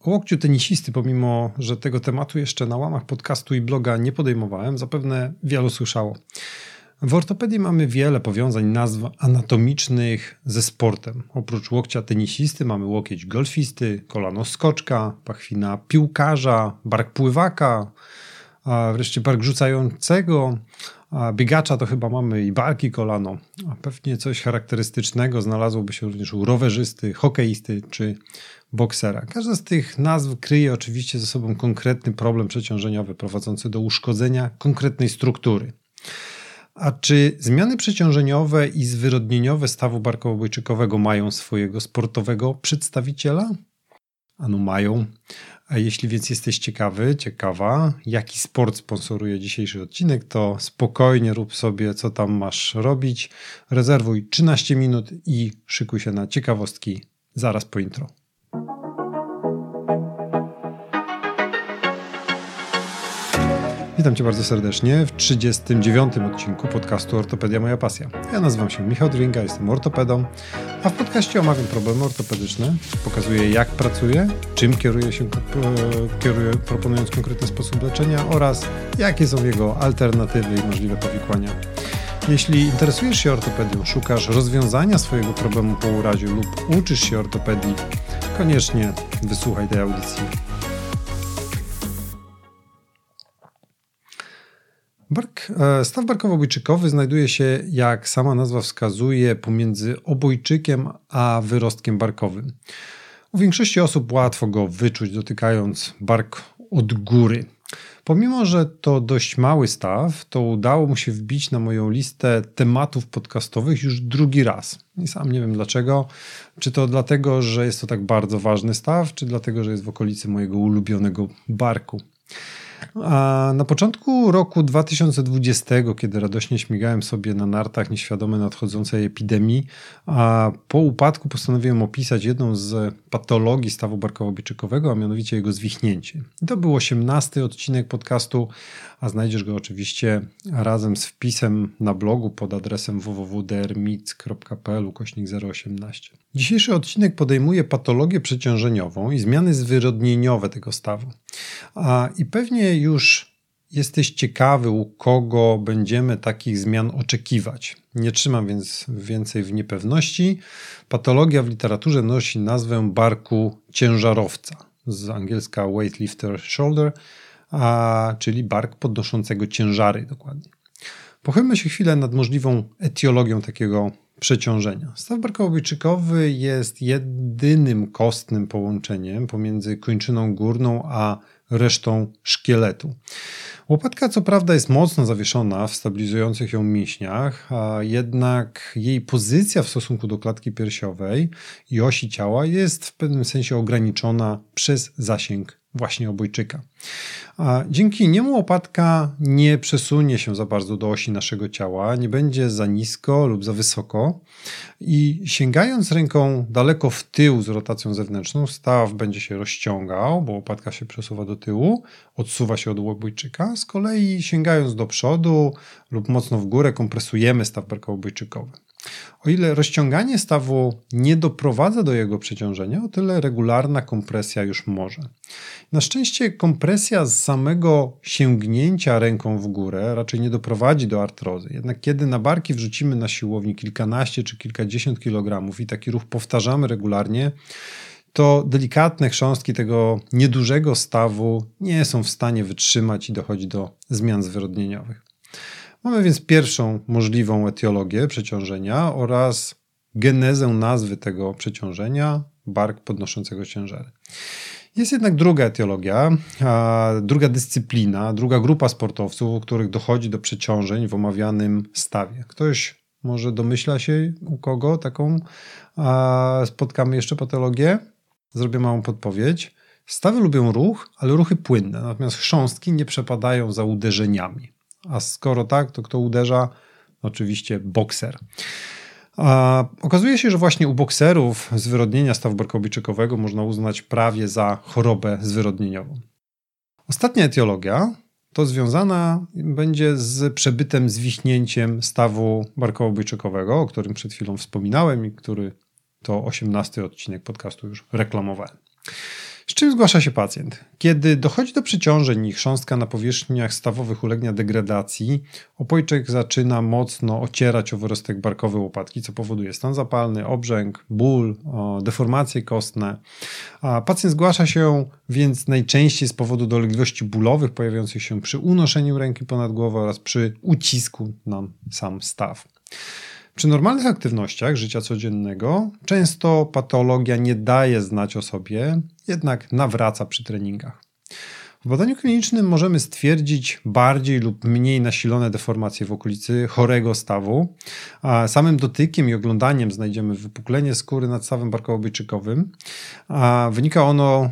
O łokciu tenisisty, pomimo że tego tematu jeszcze na łamach podcastu i bloga nie podejmowałem, zapewne wielu słyszało. W ortopedii mamy wiele powiązań nazw anatomicznych ze sportem. Oprócz łokcia tenisisty mamy łokieć golfisty, kolano skoczka, pachwina piłkarza, bark pływaka, a wreszcie bark rzucającego, a biegacza to chyba mamy i barki kolano. A pewnie coś charakterystycznego znalazłoby się również u rowerzysty, hokeisty czy boksera. Każda z tych nazw kryje oczywiście ze sobą konkretny problem przeciążeniowy prowadzący do uszkodzenia konkretnej struktury. A czy zmiany przeciążeniowe i zwyrodnieniowe stawu barkowo-obojczykowego mają swojego sportowego przedstawiciela? Ano mają. A jeśli więc jesteś ciekawy, ciekawa, jaki sport sponsoruje dzisiejszy odcinek, to spokojnie rób sobie, co tam masz robić. Rezerwuj 13 minut i szykuj się na ciekawostki zaraz po intro. Witam Cię bardzo serdecznie w 39. odcinku podcastu Ortopedia Moja Pasja. Ja nazywam się Michał Dringa, jestem ortopedą, a w podcaście omawiam problemy ortopedyczne, pokazuję jak pracuję, czym kieruję się, kieruję, proponując konkretny sposób leczenia oraz jakie są jego alternatywy i możliwe powikłania. Jeśli interesujesz się ortopedią, szukasz rozwiązania swojego problemu po urazie lub uczysz się ortopedii, koniecznie wysłuchaj tej audycji. Bark, e, staw barkowo-obojczykowy znajduje się, jak sama nazwa wskazuje, pomiędzy obojczykiem a wyrostkiem barkowym. U większości osób łatwo go wyczuć, dotykając bark od góry. Pomimo, że to dość mały staw, to udało mu się wbić na moją listę tematów podcastowych już drugi raz. I sam nie wiem dlaczego. Czy to dlatego, że jest to tak bardzo ważny staw, czy dlatego, że jest w okolicy mojego ulubionego barku. A na początku roku 2020, kiedy radośnie śmigałem sobie na nartach nieświadomy nadchodzącej epidemii, a po upadku postanowiłem opisać jedną z patologii stawu barkowo-biczykowego, a mianowicie jego zwichnięcie. To był 18 odcinek podcastu, a znajdziesz go oczywiście razem z wpisem na blogu pod adresem www.drmic.pl kośnik 018. Dzisiejszy odcinek podejmuje patologię przeciążeniową i zmiany zwyrodnieniowe tego stawu. I pewnie już jesteś ciekawy, u kogo będziemy takich zmian oczekiwać. Nie trzymam więc więcej w niepewności. Patologia w literaturze nosi nazwę barku ciężarowca, z angielska weightlifter shoulder, a, czyli bark podnoszącego ciężary dokładnie. Pochylmy się chwilę nad możliwą etiologią takiego przeciążenia. Staw barkowo-obojczykowy jest jedynym kostnym połączeniem pomiędzy kończyną górną a resztą szkieletu. Łopatka co prawda jest mocno zawieszona w stabilizujących ją mięśniach, a jednak jej pozycja w stosunku do klatki piersiowej i osi ciała jest w pewnym sensie ograniczona przez zasięg właśnie obojczyka. A dzięki niemu łopatka nie przesunie się za bardzo do osi naszego ciała, nie będzie za nisko lub za wysoko i sięgając ręką daleko w tył z rotacją zewnętrzną, staw będzie się rozciągał, bo łopatka się przesuwa do tyłu, odsuwa się od obojczyka. Z kolei sięgając do przodu lub mocno w górę kompresujemy staw barkowo-obojczykowy. O ile rozciąganie stawu nie doprowadza do jego przeciążenia, o tyle regularna kompresja już może. Na szczęście kompresja z samego sięgnięcia ręką w górę raczej nie doprowadzi do artrozy. Jednak kiedy na barki wrzucimy na siłowni kilkanaście czy kilkadziesiąt kilogramów i taki ruch powtarzamy regularnie, to delikatne chrząstki tego niedużego stawu nie są w stanie wytrzymać i dochodzi do zmian zwyrodnieniowych. Mamy więc pierwszą możliwą etiologię przeciążenia oraz genezę nazwy tego przeciążenia bark podnoszącego ciężary. Jest jednak druga etiologia, druga dyscyplina, druga grupa sportowców, u których dochodzi do przeciążeń w omawianym stawie. Ktoś może domyśla się, u kogo taką spotkamy jeszcze patologię? Zrobię małą podpowiedź. Stawy lubią ruch, ale ruchy płynne, natomiast chrząstki nie przepadają za uderzeniami. A skoro tak, to kto uderza? Oczywiście bokser. A okazuje się, że właśnie u bokserów zwyrodnienia stawu barkowiczykowego można uznać prawie za chorobę zwyrodnieniową. Ostatnia etiologia to związana będzie z przebytem zwichnięciem stawu barkowo-obojczykowego, o którym przed chwilą wspominałem i który to 18 odcinek podcastu już reklamowałem. Z czym zgłasza się pacjent? Kiedy dochodzi do przeciążeń i chrząstka na powierzchniach stawowych ulegnia degradacji, opojczek zaczyna mocno ocierać o wyrostek barkowy łopatki, co powoduje stan zapalny, obrzęk, ból, deformacje kostne. A pacjent zgłasza się więc najczęściej z powodu dolegliwości bólowych pojawiających się przy unoszeniu ręki ponad głowę oraz przy ucisku na sam staw. Przy normalnych aktywnościach życia codziennego często patologia nie daje znać o sobie, jednak nawraca przy treningach. W badaniu klinicznym możemy stwierdzić bardziej lub mniej nasilone deformacje w okolicy chorego stawu. Samym dotykiem i oglądaniem znajdziemy wypuklenie skóry nad stawem barkowo-obojczykowym. Wynika ono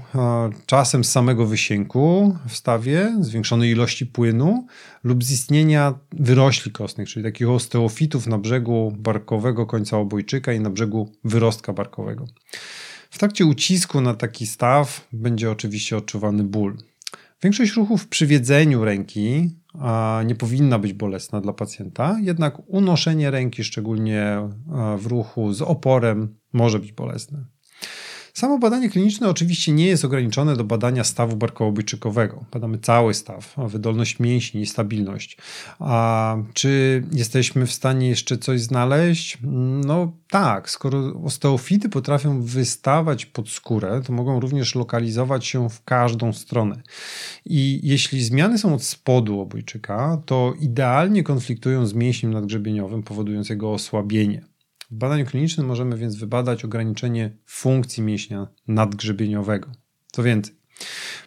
czasem z samego wysięku w stawie, zwiększonej ilości płynu lub z istnienia wyrośli kostnych, czyli takich osteofitów na brzegu barkowego końca obojczyka i na brzegu wyrostka barkowego. W trakcie ucisku na taki staw będzie oczywiście odczuwany ból. Większość ruchów przy wiedzeniu ręki nie powinna być bolesna dla pacjenta, jednak unoszenie ręki, szczególnie w ruchu z oporem, może być bolesne. Samo badanie kliniczne oczywiście nie jest ograniczone do badania stawu barkowo-obojczykowego. Badamy cały staw, wydolność mięśni stabilność. A czy jesteśmy w stanie jeszcze coś znaleźć? No tak, skoro osteofity potrafią wystawać pod skórę, to mogą również lokalizować się w każdą stronę. I jeśli zmiany są od spodu obojczyka, to idealnie konfliktują z mięśniem nadgrzebieniowym, powodując jego osłabienie. W badaniu klinicznym możemy więc wybadać ograniczenie funkcji mięśnia nadgrzebieniowego. Co więcej,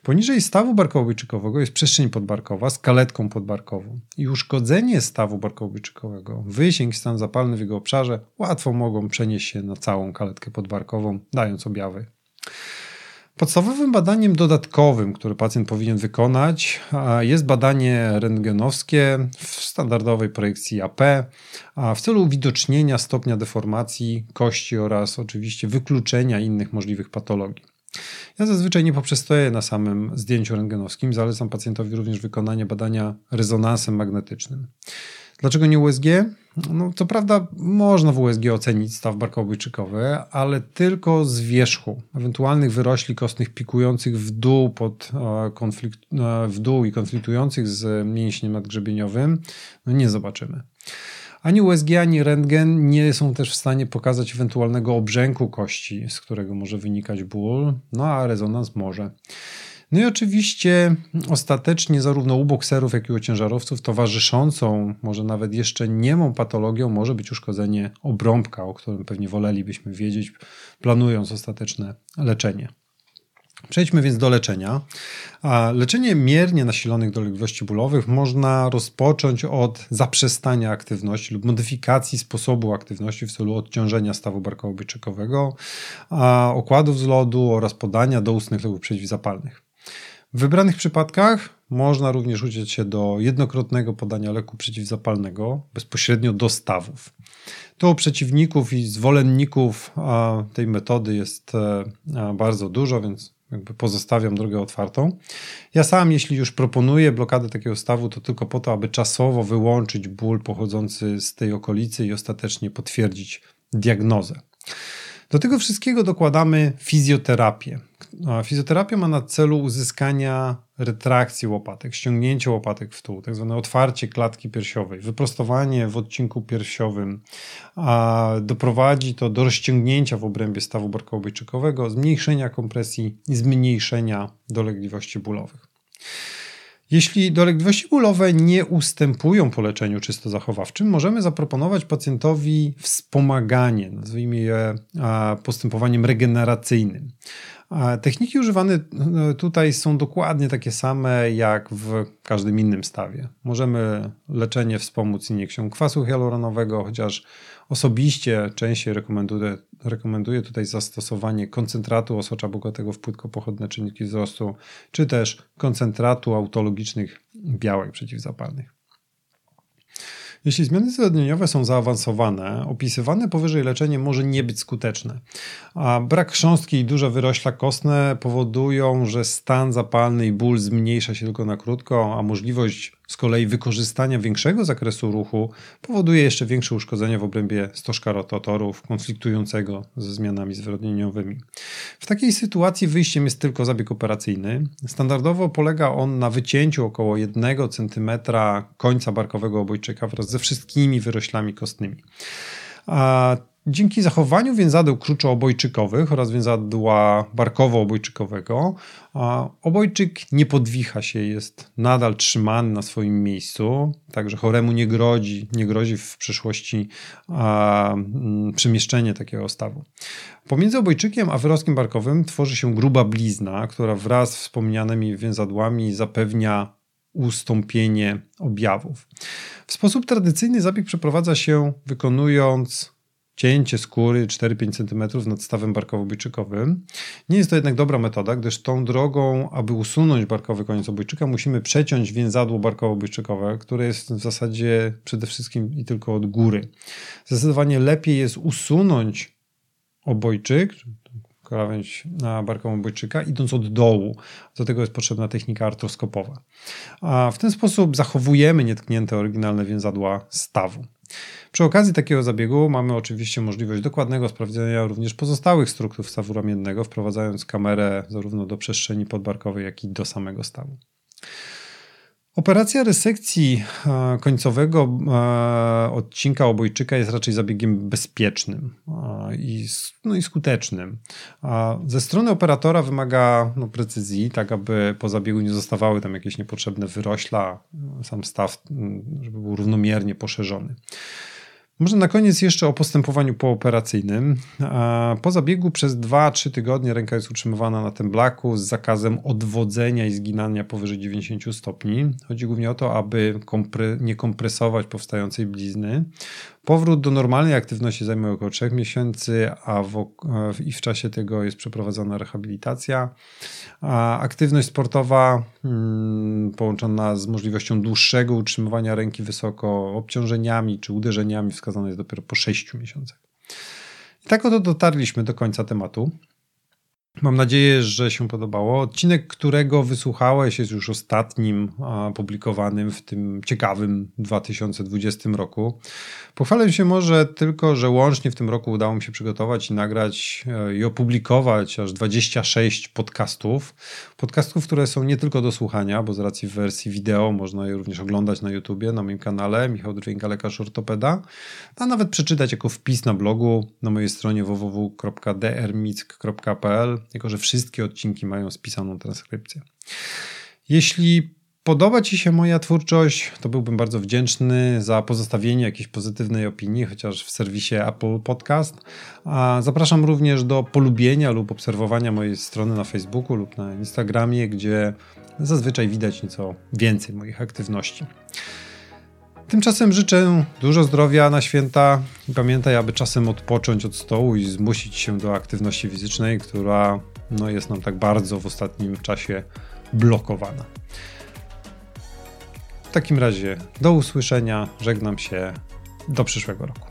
poniżej stawu barkowo-obojczykowego jest przestrzeń podbarkowa z kaletką podbarkową i uszkodzenie stawu barkowo-obojczykowego, wysięg stan zapalny w jego obszarze łatwo mogą przenieść się na całą kaletkę podbarkową, dając objawy. Podstawowym badaniem dodatkowym, które pacjent powinien wykonać, jest badanie rentgenowskie w standardowej projekcji AP w celu uwidocznienia stopnia deformacji kości oraz oczywiście wykluczenia innych możliwych patologii. Ja zazwyczaj nie poprzestoję na samym zdjęciu rentgenowskim, zalecam pacjentowi również wykonanie badania rezonansem magnetycznym. Dlaczego nie USG? No, co prawda można w USG ocenić staw barkowo-obojczykowy, ale tylko z wierzchu, ewentualnych wyrośli kostnych pikujących w dół, pod, e, konflikt, e, w dół i konfliktujących z mięśniem nadgrzebieniowym, no nie zobaczymy. Ani USG, ani rentgen nie są też w stanie pokazać ewentualnego obrzęku kości, z którego może wynikać ból, no a rezonans może. No i oczywiście ostatecznie zarówno u bokserów, jak i u ciężarowców towarzyszącą, może nawet jeszcze niemą patologią może być uszkodzenie obrąbka, o którym pewnie wolelibyśmy wiedzieć, planując ostateczne leczenie. Przejdźmy więc do leczenia. Leczenie miernie nasilonych dolegliwości bólowych można rozpocząć od zaprzestania aktywności lub modyfikacji sposobu aktywności w celu odciążenia stawu barkowo-obojczykowego, okładów z lodu oraz podania doustnych leków przeciwzapalnych. W wybranych przypadkach można również uciec się do jednokrotnego podania leku przeciwzapalnego bezpośrednio do stawów. To przeciwników i zwolenników tej metody jest e, bardzo dużo, więc jakby pozostawiam drogę otwartą. Ja sam, jeśli już proponuję blokadę takiego stawu, to tylko po to, aby czasowo wyłączyć ból pochodzący z tej okolicy i ostatecznie potwierdzić diagnozę. Do tego wszystkiego dokładamy fizjoterapię. Fizjoterapia ma na celu uzyskania retrakcji łopatek, ściągnięcie łopatek w dół, tak zwane otwarcie klatki piersiowej, wyprostowanie w odcinku piersiowym, a doprowadzi to do rozciągnięcia w obrębie stawu barkowo-obojczykowego, zmniejszenia kompresji i zmniejszenia dolegliwości bólowych. Jeśli dolegliwości bólowe nie ustępują po leczeniu czysto zachowawczym, możemy zaproponować pacjentowi wspomaganie, nazwijmy je postępowaniem regeneracyjnym. Techniki używane e, tutaj są dokładnie takie same jak w każdym innym stawie. Możemy leczenie wspomóc iniekcją kwasu hialuronowego, chociaż osobiście częściej rekomenduję, rekomenduję tutaj zastosowanie koncentratu osocza bogatego w płytkopochodne czynniki wzrostu, czy też koncentratu autologicznych białek przeciwzapalnych. Jeśli zmiany zrodnieniowe są zaawansowane, opisywane powyżej leczenie może nie być skuteczne. A brak chrząstki i duże wyrośla kostne powodują, że stan zapalny i ból zmniejsza się tylko na krótko, a możliwość z kolei wykorzystania większego zakresu ruchu powoduje jeszcze większe uszkodzenia w obrębie stożka rotatorów konfliktującego ze zmianami zwyrodnieniowymi. W takiej sytuacji wyjściem jest tylko zabieg operacyjny. Standardowo polega on na wycięciu około 1 cm końca barkowego obojczyka wraz ze wszystkimi wyroślami kostnymi. A Dzięki zachowaniu więzadeł kruczoobojczykowych oraz więzadła barkowo-obojczykowego obojczyk nie podwicha się, jest nadal trzymany na swoim miejscu, także choremu nie grozi, nie grozi w przyszłości a, mm, przemieszczenie takiego stawu. Pomiędzy obojczykiem a wyrostkiem barkowym tworzy się gruba blizna, która wraz z wspomnianymi więzadłami zapewnia ustąpienie objawów. W sposób tradycyjny zabieg przeprowadza się wykonując cięcie skóry 4-5 cm nad stawem barkowo-obojczykowym. Nie jest to jednak dobra metoda, gdyż tą drogą, aby usunąć barkowy koniec obojczyka, musimy przeciąć więzadło barkowo-obojczykowe, które jest w zasadzie przede wszystkim i tylko od góry. Zdecydowanie lepiej jest usunąć obojczyk, krawędź obojczyka, idąc od dołu. Do tego jest potrzebna technika artroskopowa. A w ten sposób zachowujemy nietknięte oryginalne więzadła stawu. Przy okazji takiego zabiegu mamy oczywiście możliwość dokładnego sprawdzenia również pozostałych struktur stawu ramiennego, wprowadzając kamerę zarówno do przestrzeni podbarkowej, jak i do samego stawu. Operacja resekcji e, końcowego e, odcinka obojczyka jest raczej zabiegiem bezpiecznym e, i, no i skutecznym. Ze strony operatora wymaga no, precyzji, tak aby po zabiegu nie zostawały tam jakieś niepotrzebne wyrośla, sam staw, żeby był równomiernie poszerzony. Może na koniec jeszcze o postępowaniu pooperacyjnym. Po zabiegu przez 2-3 tygodnie ręka jest utrzymywana na tym blaku z zakazem odwodzenia i zginania powyżej 90 stopni. Chodzi głównie o to, aby kompre nie kompresować powstającej blizny. Powrót do normalnej aktywności zajmuje około 3 miesięcy, a w, i w czasie tego jest przeprowadzana rehabilitacja. A aktywność sportowa hmm, połączona z możliwością dłuższego utrzymywania ręki wysoko, obciążeniami czy uderzeniami wskazana jest dopiero po 6 miesiącach. I tak oto dotarliśmy do końca tematu. Mam nadzieję, że się podobało. Odcinek, którego wysłuchałeś, jest już ostatnim publikowanym w tym ciekawym 2020 roku. Pochwalę się może tylko, że łącznie w tym roku udało mi się przygotować i nagrać e, i opublikować aż 26 podcastów. Podcastów, które są nie tylko do słuchania, bo z racji wersji wideo można je również oglądać na YouTubie, na moim kanale Michał Drwinka, lekarz ortopeda, a nawet przeczytać jako wpis na blogu na mojej stronie www.drmick.pl jako że wszystkie odcinki mają spisaną transkrypcję. Jeśli podoba Ci się moja twórczość, to byłbym bardzo wdzięczny za pozostawienie jakiejś pozytywnej opinii, chociaż w serwisie Apple Podcast. A zapraszam również do polubienia lub obserwowania mojej strony na Facebooku lub na Instagramie, gdzie zazwyczaj widać nieco więcej moich aktywności. Tymczasem życzę dużo zdrowia na święta i pamiętaj, aby czasem odpocząć od stołu i zmusić się do aktywności fizycznej, która no, jest nam tak bardzo w ostatnim czasie blokowana. W takim razie do usłyszenia, żegnam się, do przyszłego roku.